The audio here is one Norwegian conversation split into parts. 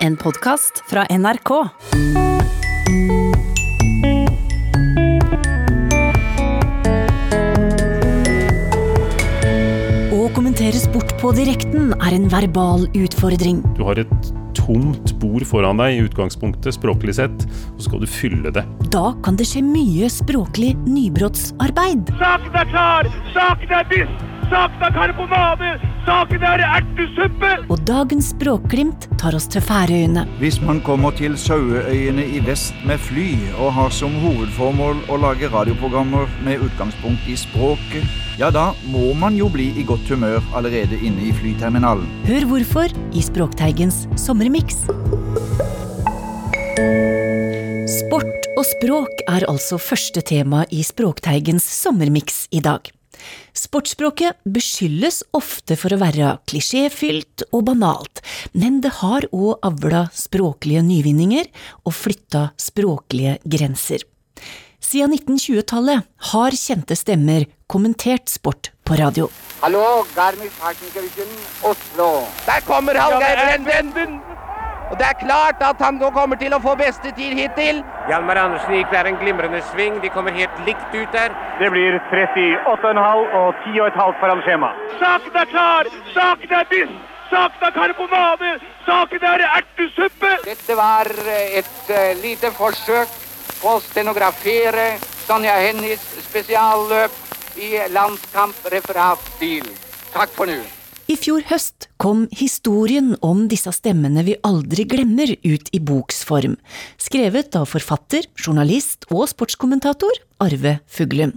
En podkast fra NRK. Å kommentere sport på direkten er en verbal utfordring. Du har et tomt bord foran deg i utgangspunktet, språklig sett, og så skal du fylle det. Da kan det skje mye språklig nybrottsarbeid. Saken er klar! Saken er biff! Saken er karbonade! Saken er ertesuppe! Og dagens språkglimt tar oss til Færøyene. Hvis man kommer til Saueøyene i vest med fly og har som hovedformål å lage radioprogrammer med utgangspunkt i språket, ja da må man jo bli i godt humør allerede inne i flyterminalen. Hør hvorfor i Språkteigens sommermiks. Sport og språk er altså første tema i Språkteigens sommermiks i dag. Sportsspråket beskyldes ofte for å være klisjéfylt og banalt, men det har òg avla språklige nyvinninger og flytta språklige grenser. Siden 1920-tallet har kjente stemmer kommentert sport på radio. Hallo, Garmisch-Partenkirchen, Oslo. Der kommer Hallgeir Brenden! Og det er klart at han nå kommer til å få beste tid hittil. Hjalmar Andersen gikk der en glimrende sving. De kommer helt likt ut der. Det blir 38,5 og 10,5 foran skjema. Saken er klar! Saken er biff! Saken er karbonade! Saken er ertesuppe! Dette var eh, et eh, lite forsøk på å stenografere Sonja Hennies spesialløp i landskampreferat-stil. Takk for nå. I fjor høst kom historien om disse stemmene vi aldri glemmer ut i boksform, skrevet av forfatter, journalist og sportskommentator Arve Fuglum.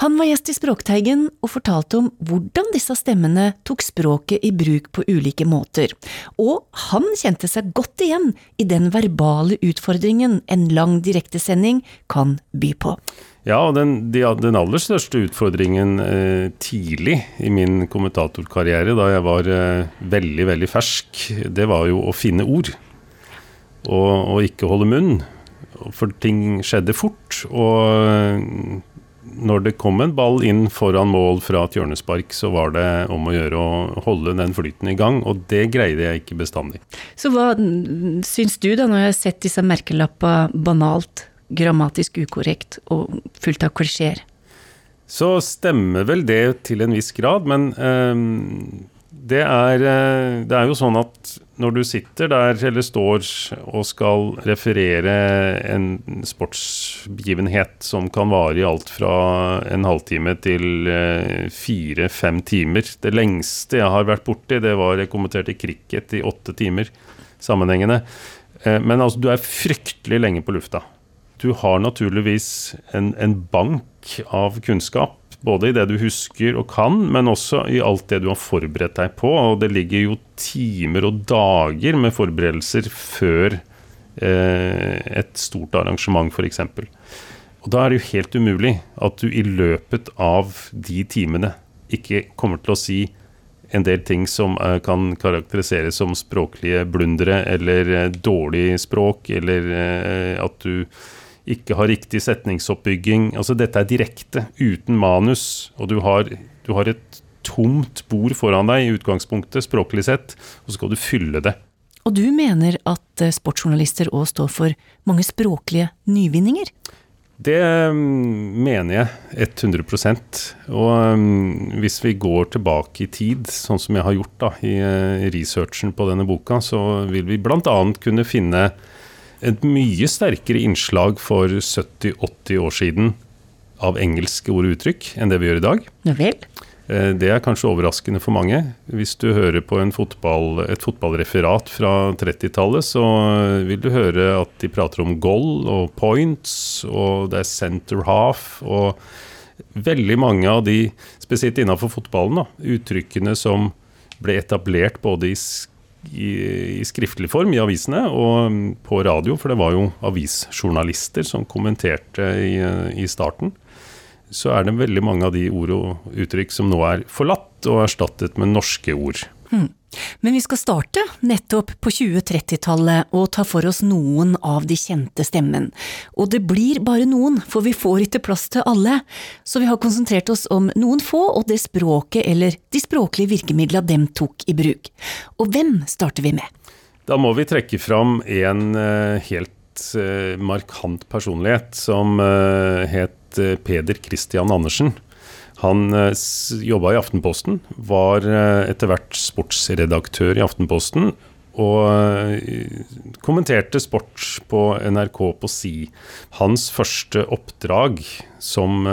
Han var gjest i Språkteigen og fortalte om hvordan disse stemmene tok språket i bruk på ulike måter, og han kjente seg godt igjen i den verbale utfordringen en lang direktesending kan by på. Ja, og den, den aller største utfordringen eh, tidlig i min kommentatorkarriere, da jeg var eh, veldig, veldig fersk, det var jo å finne ord. Og, og ikke holde munn. For ting skjedde fort. Og når det kom en ball inn foran mål fra et hjørnespark, så var det om å gjøre å holde den flyten i gang, og det greide jeg ikke bestandig. Så hva syns du da, når jeg har sett disse merkelappa banalt, grammatisk ukorrekt og fullt av klisjeer? Så stemmer vel det til en viss grad, men eh, det, er, eh, det er jo sånn at når du sitter der eller står og skal referere en sportsbegivenhet som kan vare i alt fra en halvtime til eh, fire-fem timer Det lengste jeg har vært borti, det var jeg kommenterte cricket i åtte timer sammenhengende. Eh, men altså, du er fryktelig lenge på lufta. Du har naturligvis en, en bank av kunnskap både i det du husker og kan, men også i alt det du har forberedt deg på. Og det ligger jo timer og dager med forberedelser før eh, et stort arrangement, f.eks. Og da er det jo helt umulig at du i løpet av de timene ikke kommer til å si en del ting som eh, kan karakteriseres som språklige blundere eller eh, dårlig språk, eller eh, at du ikke har riktig setningsoppbygging. Altså Dette er direkte, uten manus, og du har, du har et tomt bord foran deg i utgangspunktet, språklig sett, og så skal du fylle det. Og du mener at eh, sportsjournalister òg står for mange språklige nyvinninger? Det mm, mener jeg 100 Og um, hvis vi går tilbake i tid, sånn som jeg har gjort da, i uh, researchen på denne boka, så vil vi bl.a. kunne finne et mye sterkere innslag for 70-80 år siden av engelske ord og uttrykk enn det vi gjør i dag. Ja vel. Eh, det er kanskje overraskende for mange. Hvis du hører på fotball, et fotballreferat fra 30-tallet, så vil du høre at de prater om goal og points, og det er center half. og Veldig mange av de, spesielt innenfor fotballen, da, uttrykkene som ble etablert både i i, i, skriftlig form i avisene og på radio, for det var jo avisjournalister som kommenterte i, i starten. Så er det veldig mange av de ord og uttrykk som nå er forlatt og erstattet med norske ord. Hmm. Men vi skal starte nettopp på 2030-tallet og ta for oss noen av de kjente stemmen. Og det blir bare noen, for vi får ikke plass til alle, så vi har konsentrert oss om noen få og det språket eller de språklige virkemidla dem tok i bruk. Og hvem starter vi med? Da må vi trekke fram en uh, helt uh, markant personlighet som uh, het Peder Christian Andersen. Han uh, jobba i Aftenposten, var etter hvert sportsredaktør i Aftenposten. Og kommenterte sport på NRK på Si. Hans første oppdrag som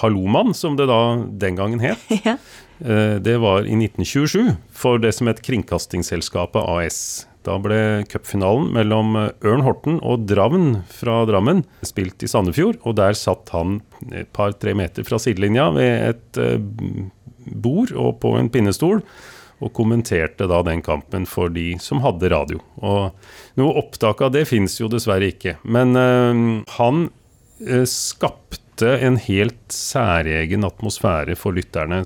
Hallomann, som det da den gangen het, Ja. Eh, Det var i 1927 for det som het Kringkastingsselskapet AS. Da ble cupfinalen mellom eh, Ørn Horten og Dravn fra Drammen spilt i Sandefjord. Og der satt han et par-tre meter fra sidelinja ved et eh, bord og på en pinnestol. Og kommenterte da den kampen for de som hadde radio. Og noe opptak av det fins jo dessverre ikke. Men eh, han skapte en helt særegen atmosfære for lytterne.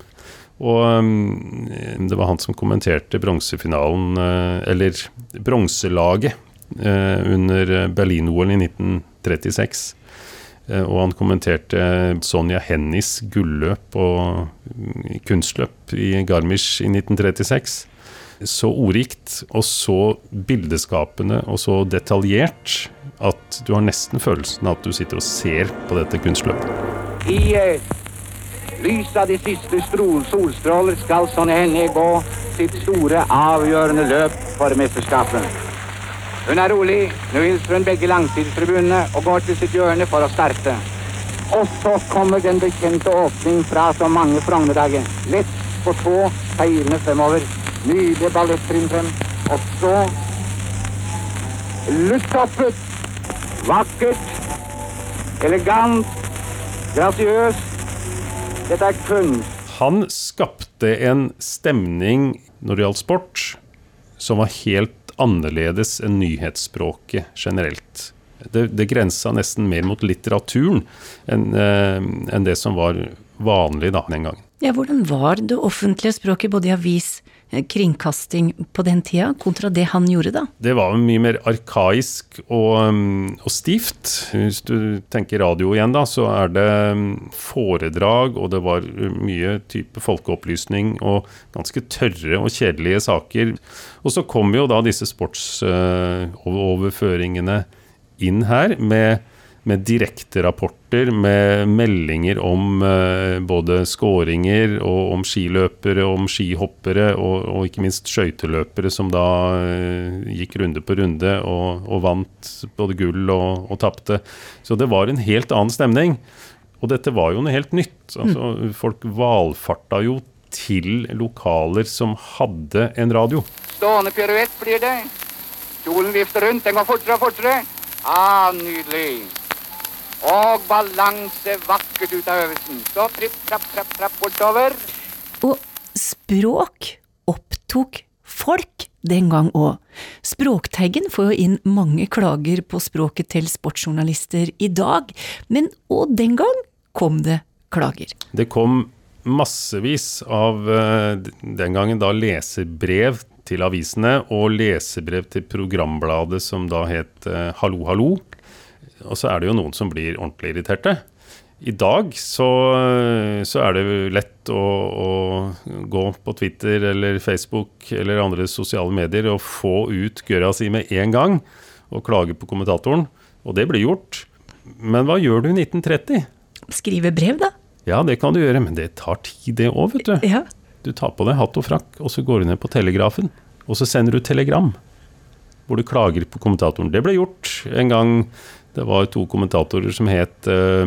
Og um, det var han som kommenterte bronsefinalen, uh, eller bronselaget, uh, under Berlin-OL i 1936. Uh, Og han kommenterte Sonja Hennies gulløp og mm, kunstløp i Garmisch i 1936. Så ordrikt og så bildeskapende og så detaljert at du har nesten følelsen av at du sitter og ser på dette kunstløpet. I eh, lys av de siste solstråler skal Sonja henne gå sitt store, avgjørende løp for mesterskapet. Hun er rolig. Nå hilser hun begge langtidstribunene og går til sitt hjørne for å starte. Og så kommer den bekjente åpning fra så mange Frognerdager. Lett på tå, seilende fremover. Nydelig ballettrinn frem. Og så lufthoppet. Vakkert. Elegant. Grasiøst. Dette er kunst. Han skapte en stemning når det gjaldt sport, som var helt annerledes enn nyhetsspråket generelt. Det, det grensa nesten mer mot litteraturen enn eh, enn det som var vanlig da, den gangen. Ja, hvordan var det offentlige språket både i avis, eh, kringkasting på den tida, kontra det han gjorde da? Det var mye mer arkaisk og, um, og stivt. Hvis du tenker radio igjen, da, så er det um, foredrag, og det var mye type folkeopplysning og ganske tørre og kjedelige saker. Og så kom jo da disse sportsoverføringene inn her med med direkte rapporter, med meldinger om eh, både skåringer og om skiløpere, om skihoppere og, og ikke minst skøyteløpere som da eh, gikk runde på runde og, og vant både gull og, og tapte. Så det var en helt annen stemning. Og dette var jo noe helt nytt. Altså, Folk valfarta jo til lokaler som hadde en radio. Stående piruett blir det. Kjolen vifter rundt, den går fortere og fortere. Ah, nydelig. Og balanse vakkert ut av øvelsen. Så tripp, trapp, trapp, trapp bortover. Og språk opptok folk den gang òg. Språkteigen får jo inn mange klager på språket til sportsjournalister i dag, men òg den gang kom det klager. Det kom massevis av eh, den gangen da leserbrev til avisene og leserbrev til programbladet som da het eh, Hallo Hallo. Og så er det jo noen som blir ordentlig irriterte. I dag så, så er det lett å, å gå på Twitter eller Facebook eller andre sosiale medier og få ut gørra si med en gang og klage på kommentatoren. Og det blir gjort. Men hva gjør du i 1930? Skrive brev, da? Ja, det kan du gjøre, men det tar tid det òg, vet du. Ja. Du tar på deg hatt og frakk, og så går du ned på telegrafen. Og så sender du telegram hvor du klager på kommentatoren. Det ble gjort en gang. Det var to kommentatorer som het eh,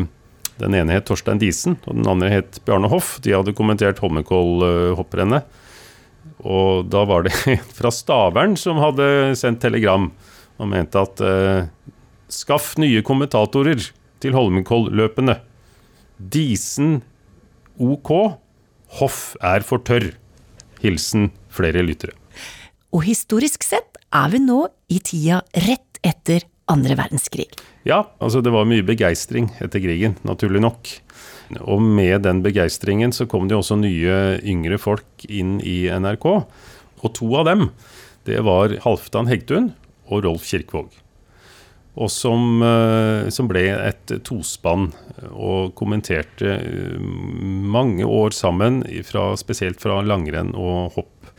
Den ene het Torstein Disen, og den andre het Bjarne Hoff. De hadde kommentert Holmenkollhopprennet. Og da var det en fra Stavern som hadde sendt telegram og mente at eh, Skaff nye kommentatorer til Holmenkolløpene. Disen OK. Hoff er for tørr. Hilsen flere lyttere. Og historisk sett er vi nå i tida rett etter andre verdenskrig. Ja, altså det var mye begeistring etter krigen, naturlig nok. Og med den begeistringen så kom det også nye yngre folk inn i NRK. Og to av dem, det var Halvdan Hegtun og Rolf Kirkvaag. Og som, eh, som ble et tospann og kommenterte eh, mange år sammen, fra, spesielt fra langrenn og hopp.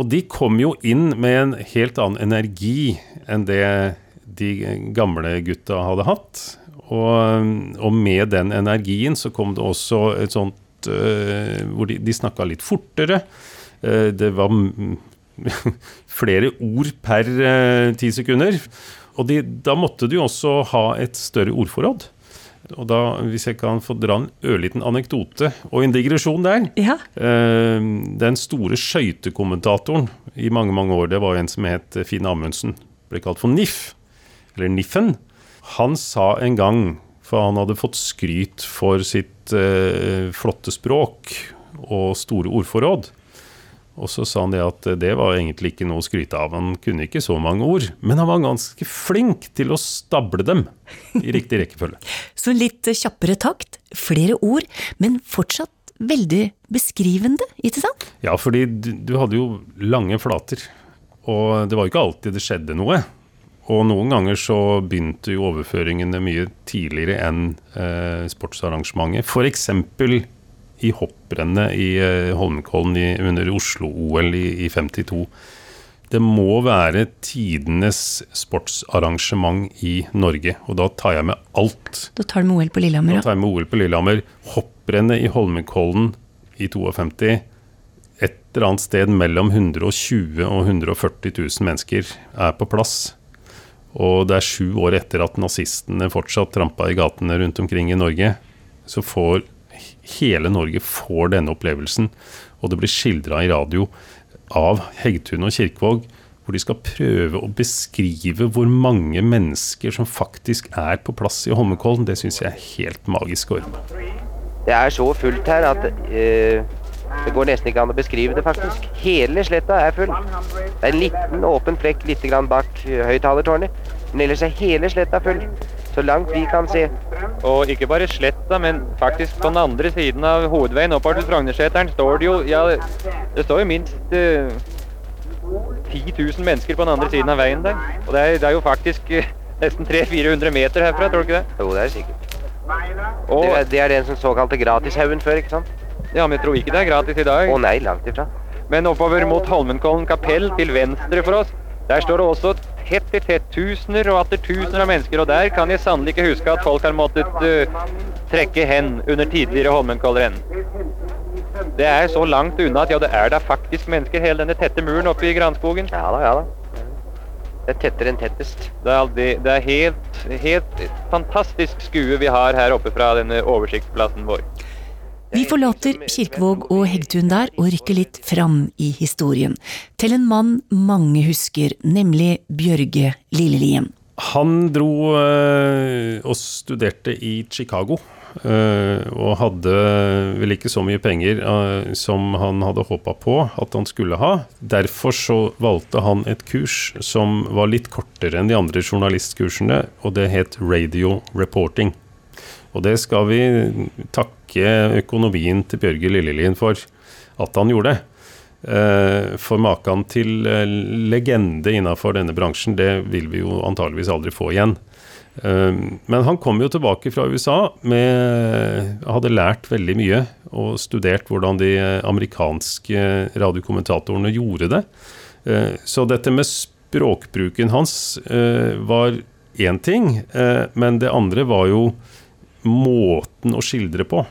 Og de kom jo inn med en helt annen energi enn det de gamle gutta hadde hatt. Og, og med den energien så kom det også et sånt uh, hvor de, de snakka litt fortere. Uh, det var flere ord per uh, ti sekunder. Og de, da måtte du også ha et større ordforråd. Og da, hvis jeg kan få dra en ørliten anekdote og en digresjon der Ja. eh, Den store skøytekommentatoren i mange mange år, det var en som het Finn Amundsen. Ble kalt for NIF, eller Niffen. Han sa en gang, for han hadde fått skryt for sitt eh, flotte språk og store ordforråd, og så sa han det at det var egentlig ikke noe å skryte av. Han kunne ikke så mange ord, men han var ganske flink til å stable dem i riktig rekkefølge. Så litt kjappere takt, flere ord, men fortsatt veldig beskrivende, ikke sant? Ja, fordi du, du hadde jo lange flater, og det var jo ikke alltid det skjedde noe. Og noen ganger så begynte jo overføringene mye tidligere enn eh, sportsarrangementet. F.eks. i hopprennet i eh, Holmenkollen i, under Oslo-OL i, i 52. Det må være tidenes sportsarrangement i Norge, og da tar jeg med alt. Da tar du med OL på Lillehammer, Da tar jeg med OL på Lillehammer. Hopprennet i Holmenkollen i 52. Et eller annet sted mellom 120 og 140 000 mennesker er på plass. Og det er sju år etter at nazistene fortsatt trampa i gatene rundt omkring i Norge. Så får hele Norge får denne opplevelsen, og det blir skildra i radio av Heggtun og Kirkevåg, hvor de skal prøve å beskrive hvor mange mennesker som faktisk er på plass i Holmenkollen. Det syns jeg er helt magisk å. Det er så fullt her at uh, det går nesten ikke an å beskrive det, faktisk. Hele sletta er full. Det er en liten åpen flekk litt grann bak høyttalertårnet, men ellers er hele sletta full. Så langt vi kan se. Og ikke bare sletta, men faktisk på den andre siden av hovedveien oppover til Frognerseteren står det jo Ja, det står jo minst uh, 10 000 mennesker på den andre siden av veien der. Og det er, det er jo faktisk uh, nesten 300-400 meter herfra, tror du ikke det? Jo, det er sikkert. Og, Det er, det er den som såkalte gratishaugen før, ikke sant? ja, men jeg tror ikke det er gratis i dag. Å nei, langt ifra. Men oppover mot Holmenkollen kapell til venstre for oss, der står det også tett i tett tusener og atter tusener av mennesker. Og der kan jeg sannelig ikke huske at folk har måttet uh, trekke hen under tidligere Holmenkollrenn. Det er så langt unna at ja, det er da faktisk mennesker hele denne tette muren oppe i granskogen. Ja da, ja da. Det er tettere enn tettest. Det er, aldri, det er helt, helt fantastisk skue vi har her oppe fra denne oversiktsplassen vår. Vi forlater Kirkevåg og Heggtun der og rykker litt fram i historien. Til en mann mange husker, nemlig Bjørge Lillelien. Han dro eh, og studerte i Chicago. eh, og hadde vel ikke så mye penger eh, som han hadde håpa på at han skulle ha. Derfor så valgte han et kurs som var litt kortere enn de andre journalistkursene, og det het radio reporting. Og det skal vi takke økonomien til Bjørge Lillelien for at han gjorde. Eh, For maken til eh, legende innafor denne bransjen, det vil vi jo antageligvis aldri få igjen. Eh, Men han kom jo tilbake fra USA med Hadde lært veldig mye og studert hvordan de amerikanske radiokommentatorene gjorde det. Så dette med språkbruken hans var én ting, men det andre var jo måten å skildre på.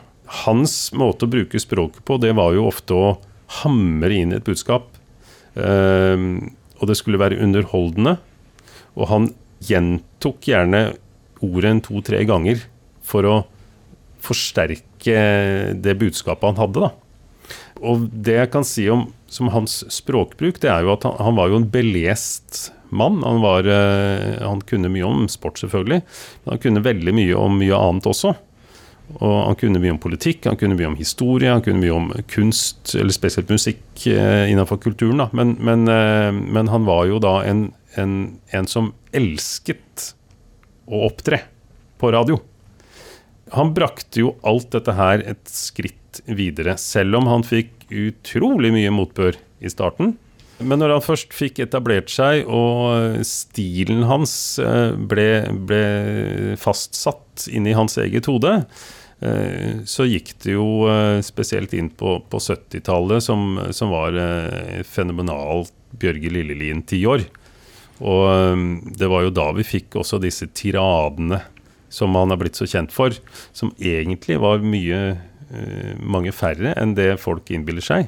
Hans måte å bruke språket på, det var jo ofte å hamre inn et budskap. Ehm, og det skulle være underholdende. Og han gjentok gjerne ordet en to-tre ganger for å forsterke det budskapet han hadde, da. Og det jeg kan si om som hans språkbruk, det er jo at han, han var jo en belest mann. Han, var, eh, han kunne mye om sport, selvfølgelig, men han kunne veldig mye om mye annet også. Og han kunne mye om politikk, han kunne mye om historie, han kunne mye om kunst, eller spesielt musikk eh, innenfor kulturen. Men, men, eh, men han var jo da en, en, en som elsket å opptre på radio. Han brakte jo alt dette her et skritt videre, selv om han fikk utrolig mye motbør i starten. Men når han først fikk etablert seg, og stilen hans eh, ble, ble fastsatt inni hans eget hode, eh, så gikk det jo eh, spesielt inn på, på 70-tallet, som, som, var fenomenalt Bjørge Lillelien tiår. Og det var jo da vi fikk også disse tiradene som han er blitt så kjent for, som egentlig var mye mange færre enn det folk innbiller seg.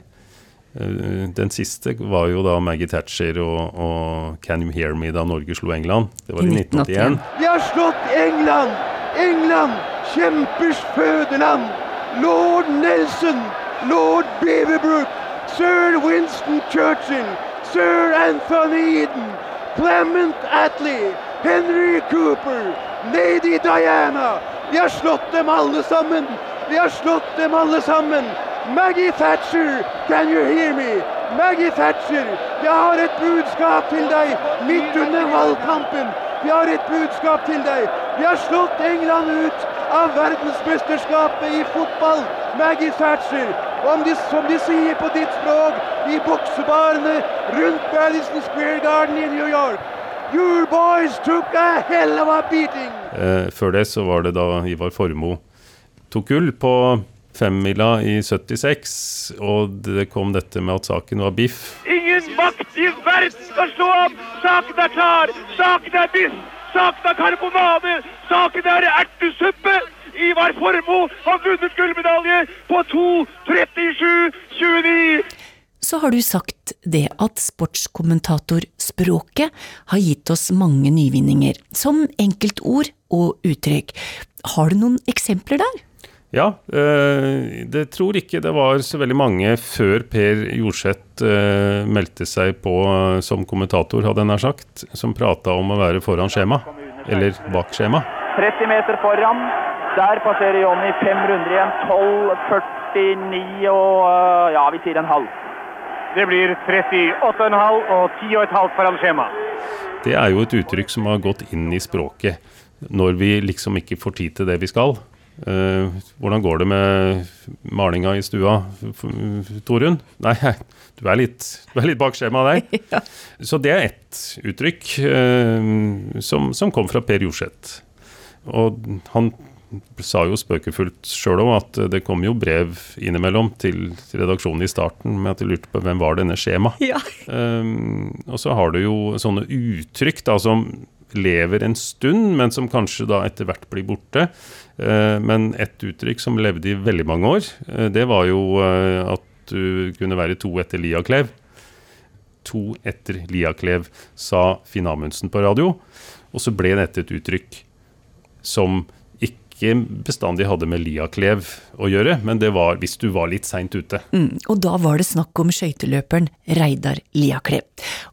Eh, den siste var jo da Maggie Thatcher og, og 'Can You Hear Me' da Norge slo England. Det var i 1981. Vi har slått England! England, kjempers fødeland! Lord Nelson, lord Beaverbrook, sir Winston Churchill, sir Anthony Eden, Clement Attlee, Henry Cooper, lady Diana. Vi har slått dem alle sammen! Vi har slått dem alle sammen! Maggie Thatcher, can you hear me? Maggie Thatcher, jeg har et budskap til deg midt under valgkampen. Vi har et budskap til deg. Vi har slått England ut av verdensmesterskapet i fotball. Maggie Thatcher. Om de, som de sier på ditt språk, i boksebarene rundt Madison Square Garden i New York. Your boys took a hell of a beating. Eh, før det så var det da Ivar Formoe tok gull på femmila i 76, og det kom dette med at saken var biff. Ingen makt i verden skal slå ham! Saken er klar! Saken er biff! Saken er karbonade! Saken er ertesuppe! Ivar Formoe har vunnet gullmedalje på 2.37,29! Så har du sagt det at sportskommentatorspråket har gitt oss mange nyvinninger, som enkeltord og uttrykk. Har du noen eksempler der? Ja, eh, det tror ikke det var så veldig mange før Per Jorseth eh, meldte seg på eh, som kommentator, hadde jeg nær sagt, som prata om å være foran skjema, eller bak skjema. 30 meter foran. Der passerer Jonny fem runder igjen. 12,49 og ja, vi sier en halv. Det blir 38,5 og 10,5 foran skjema. Det er jo et uttrykk som har gått inn i språket når vi liksom ikke får tid til det vi skal. Uh, hvordan går det med malinga i stua, Torunn? Nei, du er litt, du er litt bak skjemaet der. ja. Så det er ett uttrykk uh, som, som, kom fra Per Jorseth. Og han sa jo spøkefullt sjøl òg at det kom jo brev innimellom til, til, redaksjonen i starten med at de lurte på hvem var denne skjema. Ja. Um, og så har du jo sånne uttrykk da som lever en stund, men som kanskje da etter hvert blir borte. Uh, men et uttrykk som levde i veldig mange år, uh, det var jo uh, at du kunne være to etter Liaklev. To etter Liaklev, sa Finn Amundsen på radio. Og så ble dette et uttrykk som ikke bestandig hadde med Liaklev å gjøre, men det var hvis du var litt seint ute. Mm, og da var det snakk om skøyteløperen Reidar Liaklev.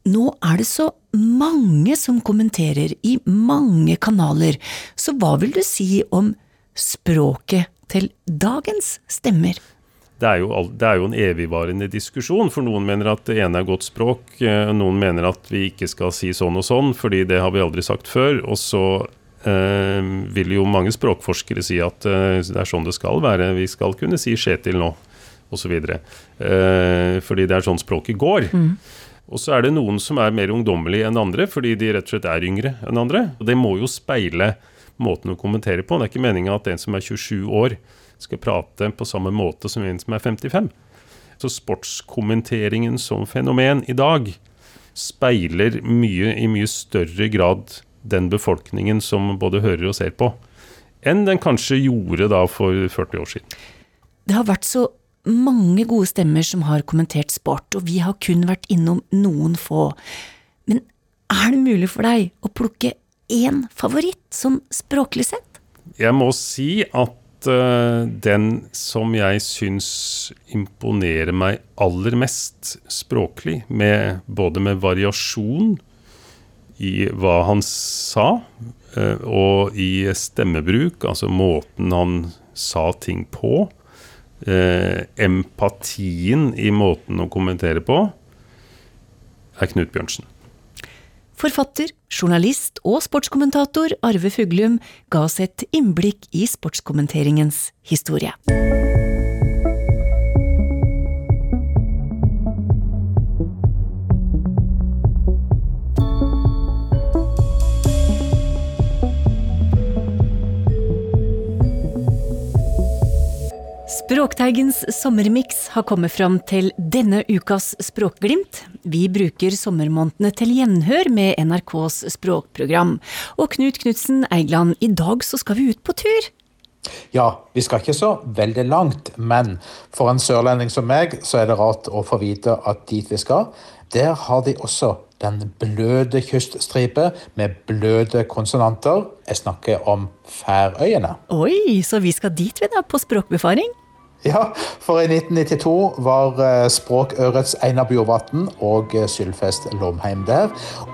Nå er det så mange som kommenterer i mange kanaler, så hva vil du si om språket til dagens stemmer? Det er, jo, det er, jo, en evigvarende diskusjon, for noen mener at det ene er godt språk, eh, noen mener at vi ikke skal si sånn og sånn, fordi det har vi aldri sagt før. Og så vil jo mange språkforskere si at eh, det er sånn det skal være. Vi skal kunne si Kjetil nå, osv. Eh, fordi det er sånn språket går. Mm. Og så er det noen som er mer ungdommelige enn andre, fordi de rett og slett er yngre enn andre. Og det må jo speile måten å kommentere på. Det er ikke meninga at en som er 27 år, skal prate på samme måte som en som er 55. Så sportskommenteringen som fenomen i dag speiler mye i mye større grad den befolkningen som både hører og ser på, enn den kanskje gjorde da for 40 år siden. Det har vært så mange gode stemmer som har kommentert sport, og vi har kun vært innom noen få. Men er det mulig for deg å plukke én favoritt, sånn språklig sett? Jeg må si at uh, den som jeg syns imponerer meg aller mest språklig, med, både med variasjon i hva han sa, eh, og i stemmebruk, altså måten han sa ting på. Eh, empatien i måten å kommentere på, er Knut Bjørnsen. Forfatter, journalist og sportskommentator Arve Fuglum ga oss et innblikk i sportskommenteringens historie. Språkteigens sommermiks har kommet fram til denne ukas Språkglimt. Vi bruker sommermånedene til gjenhør med NRKs språkprogram. Og Knut Knutsen Eigland, i dag så skal vi ut på tur. Ja, vi skal ikke så veldig langt, men for en sørlending som meg, så er det rart å få vite at dit vi skal, der har de også den bløde kyststripe med bløde konsonanter. Jeg snakker om Færøyene. Oi, så vi skal dit vi da, på språkbefaring? Ja, for i 1992 var eh, språkørets Einar Bjorvatn og eh, Sylfest Lomheim der.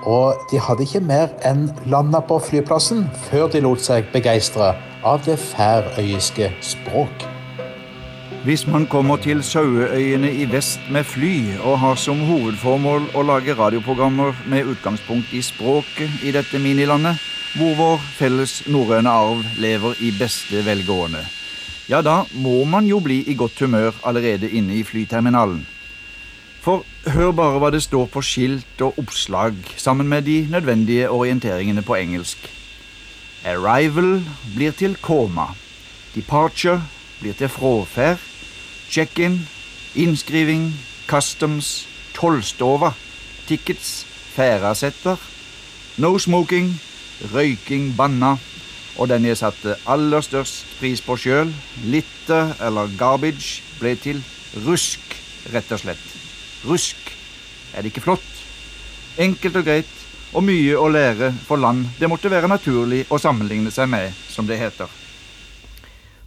Og de hadde ikke mer enn landa på flyplassen før de lot seg begeistre av det færøyiske språk. Hvis man kommer til Saueøyene i vest med fly og har som hovedformål å lage radioprogrammer med utgangspunkt i språket i dette minilandet, hvor vår felles norrøne arv lever i beste velgående, ja, da må man jo bli i godt humør allerede inne i flyterminalen. For hør bare hva det står på skilt og oppslag sammen med de nødvendige orienteringene på engelsk. Arrival blir til koma. Departure blir til fråferd. Check-in, innskriving, customs, tollstova, tickets, færasetter. No smoking, røyking banna, og den jeg satte aller størst pris på sjøl, litter eller garbage, ble til rusk, rett og slett. Rusk. Er det ikke flott? Enkelt og greit, og mye å lære for land det måtte være naturlig å sammenligne seg med, som det heter.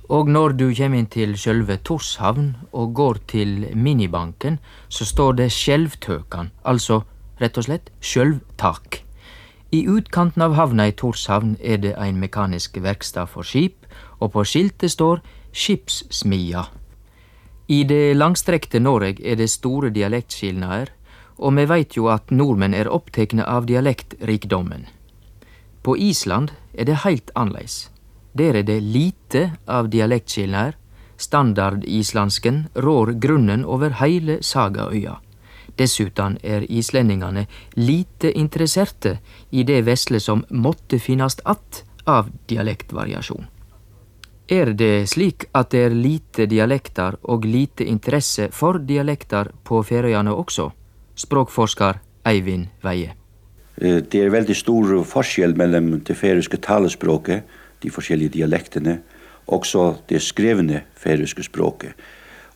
Og når du kommer inn til sjølve Torshavn og går til minibanken, så står det Skjelvtøkan, altså rett og slett sjølvtak. I utkanten av havna i Torshavn er det ein mekanisk verkstad for skip, og på skiltet står Skipssmia. I det langstrekte Noreg er det store dialektskilnader, og me veit jo at nordmenn er opptekne av dialektrikdommen. På Island er det heilt annleis. Der er det lite av dialektskilnader. Standardislandsken rår grunnen over heile Sagaøya. Dessuten er islendingane lite interesserte i det vesle som måtte finnast att av dialektvariasjon. Er det slik at det er lite dialekter og lite interesse for dialekter på Færøyene også? Språkforsker Eivind Veie. Eh, det er veldig stor forskjell mellom det færøyske talespråket, de forskjellige dialektene, også det skrevne færøyske språket.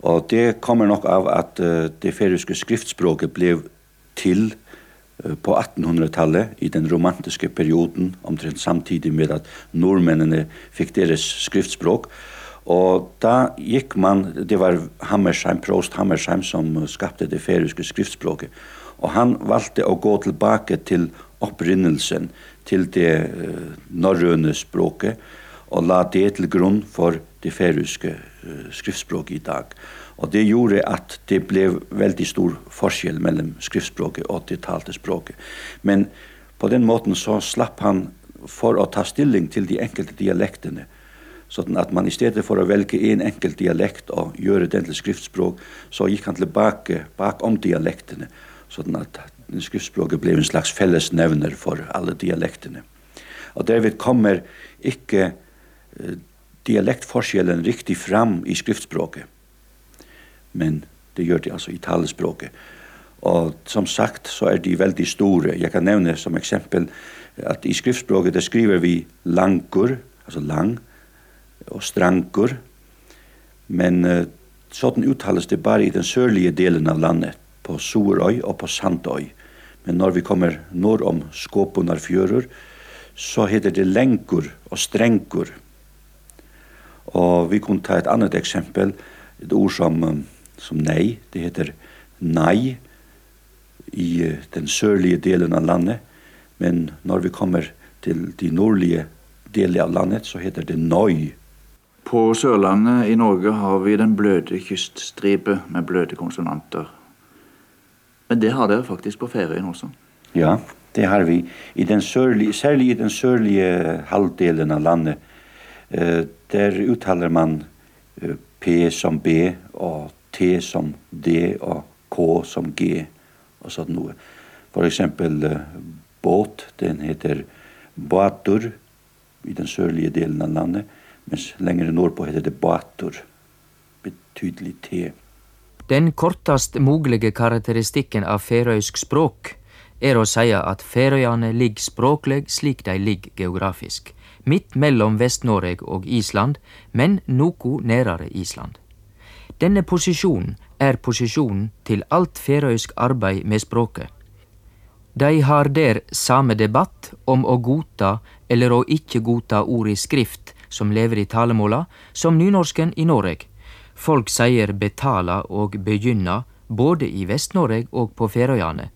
Og det kommer nok av at uh, det feriske skriftspråket blev til uh, på 1800-tallet i den romantiske perioden, omtrent samtidig med at nordmennene fikk deres skriftspråk. Og da gikk man, det var Hammersheim, Prost Hammersheim som skapte det feriske skriftspråket, og han valgte å gå tilbake til opprinnelsen til det uh, norrøne språket, og la det til grunn for det feriske skriftspråk i dag. Og det gjorde at det ble veldig stor forskjell mellom skriftspråket og det talte språket. Men på den måten så slapp han for å ta stilling til de enkelte dialektene. Sånn at man i stedet for å velge en enkelt dialekt og gjøre den til skriftspråk, så gikk han tilbake bakom dialektene. Sånn at skriftspråket ble en slags fellesnevner for alle dialektene. Og derved kommer ikke dialektforskjellen riktig fram i skriftspråket. Men det gjør det altså i talespråket. Og som sagt så er de veldig store. Jeg kan nevne som eksempel at i skriftspråket det skriver vi langur, altså lang, og strangur, men uh, sånn uttales det bare i den sørlige delen av landet, på Sorøy og på Sandøy. Men når vi kommer nord om Skåpunarfjører, så heter det lengur og strengur. Og vi kunne ta et annet eksempel, et ord som um, som nei, det heter nei i uh, den sørlige delen av landet, men når vi kommer til de nordlige delen av landet, så heter det nøy. På Sørlandet i Norge har vi den bløde kyststripe med bløde konsonanter. Men det har dere faktisk på Færøyene også. Ja, det har vi. I den sørlige, særlig i den sørlige halvdelen av landet, der uttaler man uh, P som B og T som D og K som G og sånn noe. For eksempel uh, båt, den heter Batur i den sørlige delen av landet, mens lengre nordpå heter det Batur. betydelig T. Den kortast mulige karakteristikken av færøysk språk er å si at Færøyane ligger språkleg slik de ligger geografisk, midt mellom Vest-Noreg og Island, men noko nærare Island. Denne posisjonen er posisjonen til alt færøysk arbeid med språket. De har der same debatt om å godta eller å ikke godta ord i skrift som lever i talemåla, som nynorsken i Noreg. Folk sier betala og begynna både i Vest-Noreg og på Færøyane.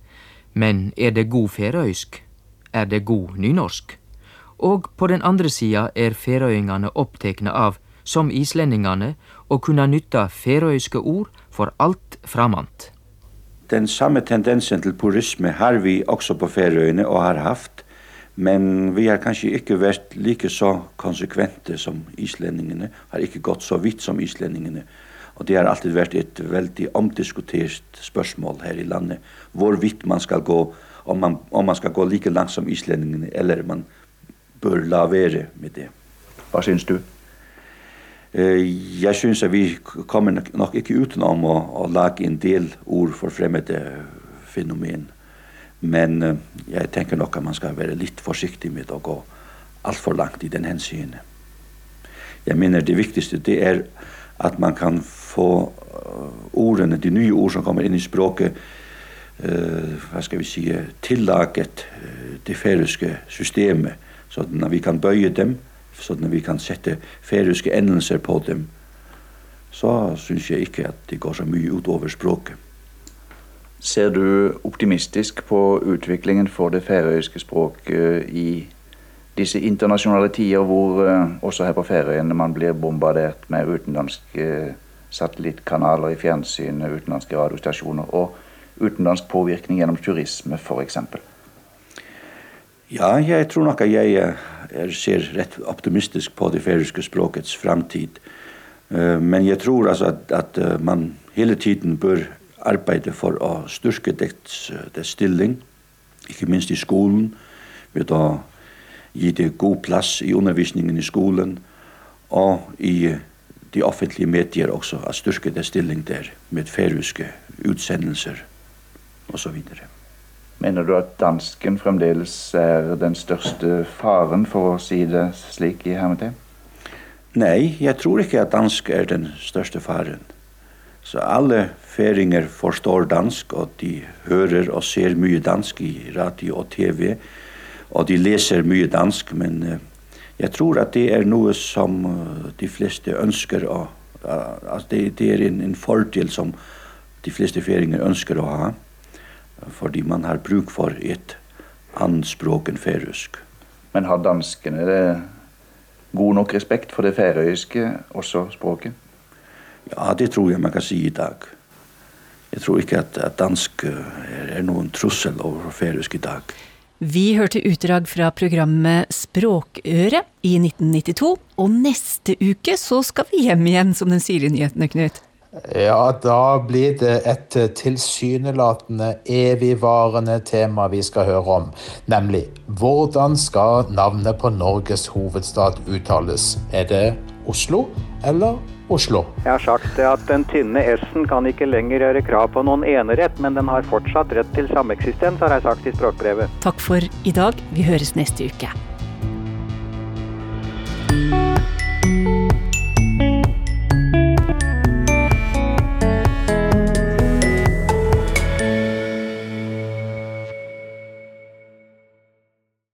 Men er det god færøysk? Er det god nynorsk? og på den andre sida er færøyingane opptekne av, som islendingane, å kunne nytta færøyske ord for alt framant. Den samme tendensen til purisme har vi også på færøyene og har haft, men vi har kanskje ikke vært like så konsekvente som islendingene, har ikke gått så vidt som islendingene, Og det har alltid vært et veldig omdiskutert spørsmål her i landet. Hvor vidt man skal gå, om man, om man skal gå like langt som islendingene, eller man bør la være med det. Hva syns du? Jeg syns at vi kommer nok ikke utenom å, å lage en del ord for fremmede fenomen. Men jeg tenker nok at man skal være litt forsiktig med å gå alt for langt i den hensynet. Jeg mener det viktigste det er at man kan få ordene, de nye ord som kommer inn i språket, eh, hva skal vi si, tillaget det færiske systemet så at vi kan bøye dem, så at vi kan sette færøske endelser på dem, så syns jeg ikke at det går så mye utover språket. Ser du optimistisk på utviklingen for det færøyske språket i disse internasjonale tider hvor uh, også her på Færøyene man blir bombardert med utenlandske satellittkanaler i fjernsyn, utenlandske radiostasjoner og utenlandsk påvirkning gjennom turisme f.eks.? Ja, jeg tror nok at jeg er ser rett optimistisk på det færiske språkets framtid. Men jeg tror altså at, at man hele tiden bør arbeide for å styrke dets, dets stilling, ikke minst i skolen, ved å gi det god plass i undervisningen i skolen og i de offentlige medier også, at styrke dets stilling der med færiske utsendelser og så videre. Mener du at dansken fremdeles er den største faren, for å si det slik i hermetegn? Nei, jeg tror ikke at dansk er den største faren. Så alle feringer forstår dansk, og de hører og ser mye dansk i radio og tv, og de leser mye dansk, men uh, jeg tror at det er noe som uh, de fleste ønsker å uh, altså det, er en fordel som de fleste feringer ønsker å ha, fordi man har bruk for et annet språk enn færøysk. Men har danskene det god nok respekt for det færøyske, også språket? Ja, det tror jeg man kan si i dag. Jeg tror ikke at, at dansk er, er noen trussel over færøysk i dag. Vi hørte utdrag fra programmet Språkøre i 1992, og neste uke så skal vi hjem igjen, som den sier i nyhetene, Knut. Ja, da blir det et tilsynelatende evigvarende tema vi skal høre om. Nemlig hvordan skal navnet på Norges hovedstad uttales? Er det Oslo eller Oslo? Jeg har sagt at den tynne S-en kan ikke lenger gjøre krav på noen enerett, men den har fortsatt rett til sameksistens, har jeg sagt i språkbrevet. Takk for i dag. Vi høres neste uke.